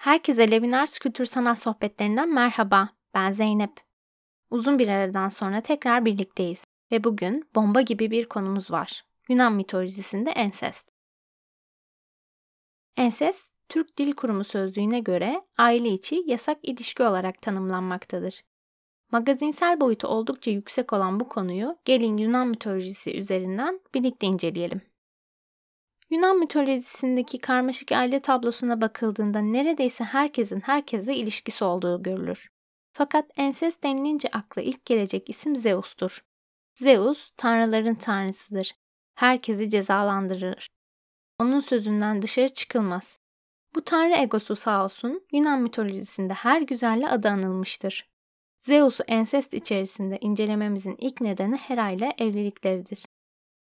Herkese Levinars Kültür Sanat Sohbetlerinden merhaba. Ben Zeynep. Uzun bir aradan sonra tekrar birlikteyiz ve bugün bomba gibi bir konumuz var. Yunan mitolojisinde ensest. Ensest, Türk Dil Kurumu sözlüğüne göre aile içi yasak ilişki olarak tanımlanmaktadır. Magazinsel boyutu oldukça yüksek olan bu konuyu gelin Yunan mitolojisi üzerinden birlikte inceleyelim. Yunan mitolojisindeki karmaşık aile tablosuna bakıldığında neredeyse herkesin herkese ilişkisi olduğu görülür. Fakat ensest denilince akla ilk gelecek isim Zeus'tur. Zeus, tanrıların tanrısıdır. Herkesi cezalandırır. Onun sözünden dışarı çıkılmaz. Bu tanrı egosu sağ olsun Yunan mitolojisinde her güzelle adı anılmıştır. Zeus'u ensest içerisinde incelememizin ilk nedeni Hera ile evlilikleridir.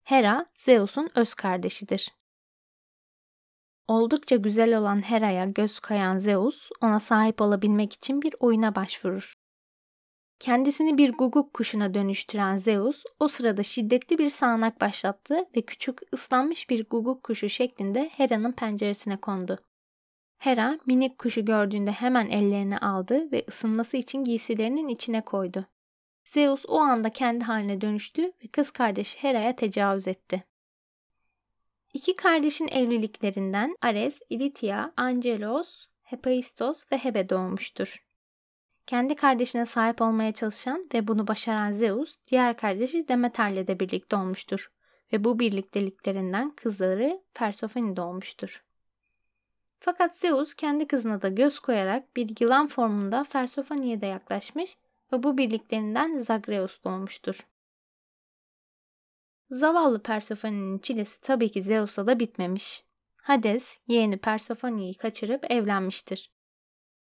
Hera, Zeus'un öz kardeşidir. Oldukça güzel olan Hera'ya göz kayan Zeus ona sahip olabilmek için bir oyuna başvurur. Kendisini bir guguk kuşuna dönüştüren Zeus o sırada şiddetli bir sağanak başlattı ve küçük ıslanmış bir guguk kuşu şeklinde Hera'nın penceresine kondu. Hera minik kuşu gördüğünde hemen ellerine aldı ve ısınması için giysilerinin içine koydu. Zeus o anda kendi haline dönüştü ve kız kardeşi Hera'ya tecavüz etti. İki kardeşin evliliklerinden Ares, Ilitia, Angelos, Hephaistos ve Hebe doğmuştur. Kendi kardeşine sahip olmaya çalışan ve bunu başaran Zeus, diğer kardeşi Demeter'le de birlikte olmuştur ve bu birlikteliklerinden kızları Persephone doğmuştur. Fakat Zeus kendi kızına da göz koyarak bir yılan formunda Persephone'ye de yaklaşmış ve bu birliklerinden Zagreus doğmuştur. Zavallı Persephone'nin çilesi tabii ki Zeus'la da bitmemiş. Hades, yeğeni Persephone'yi kaçırıp evlenmiştir.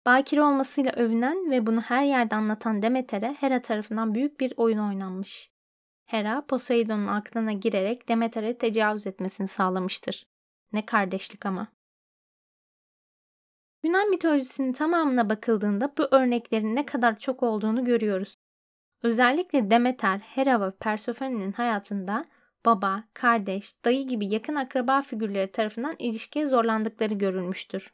Bakir olmasıyla övünen ve bunu her yerde anlatan Demeter'e Hera tarafından büyük bir oyun oynanmış. Hera, Poseidon'un aklına girerek Demeter'e tecavüz etmesini sağlamıştır. Ne kardeşlik ama. Yunan mitolojisinin tamamına bakıldığında bu örneklerin ne kadar çok olduğunu görüyoruz. Özellikle Demeter, Hera ve Persephone'nin hayatında baba, kardeş, dayı gibi yakın akraba figürleri tarafından ilişkiye zorlandıkları görülmüştür.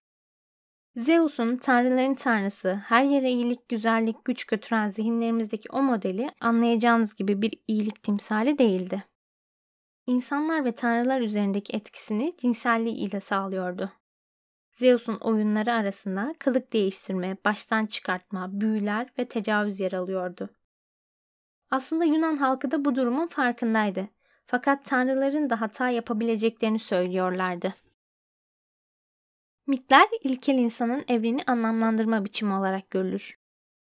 Zeus'un tanrıların tanrısı, her yere iyilik, güzellik, güç götüren zihinlerimizdeki o modeli anlayacağınız gibi bir iyilik timsali değildi. İnsanlar ve tanrılar üzerindeki etkisini cinselliği ile sağlıyordu. Zeus'un oyunları arasında kılık değiştirme, baştan çıkartma, büyüler ve tecavüz yer alıyordu. Aslında Yunan halkı da bu durumun farkındaydı. Fakat tanrıların da hata yapabileceklerini söylüyorlardı. Mitler ilkel insanın evreni anlamlandırma biçimi olarak görülür.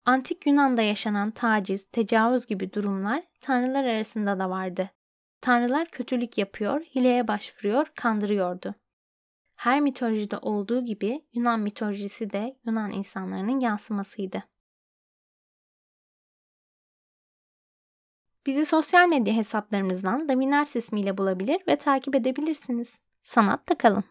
Antik Yunan'da yaşanan taciz, tecavüz gibi durumlar tanrılar arasında da vardı. Tanrılar kötülük yapıyor, hileye başvuruyor, kandırıyordu. Her mitolojide olduğu gibi Yunan mitolojisi de Yunan insanlarının yansımasıydı. Bizi sosyal medya hesaplarımızdan Davinars ismiyle bulabilir ve takip edebilirsiniz. Sanatta kalın.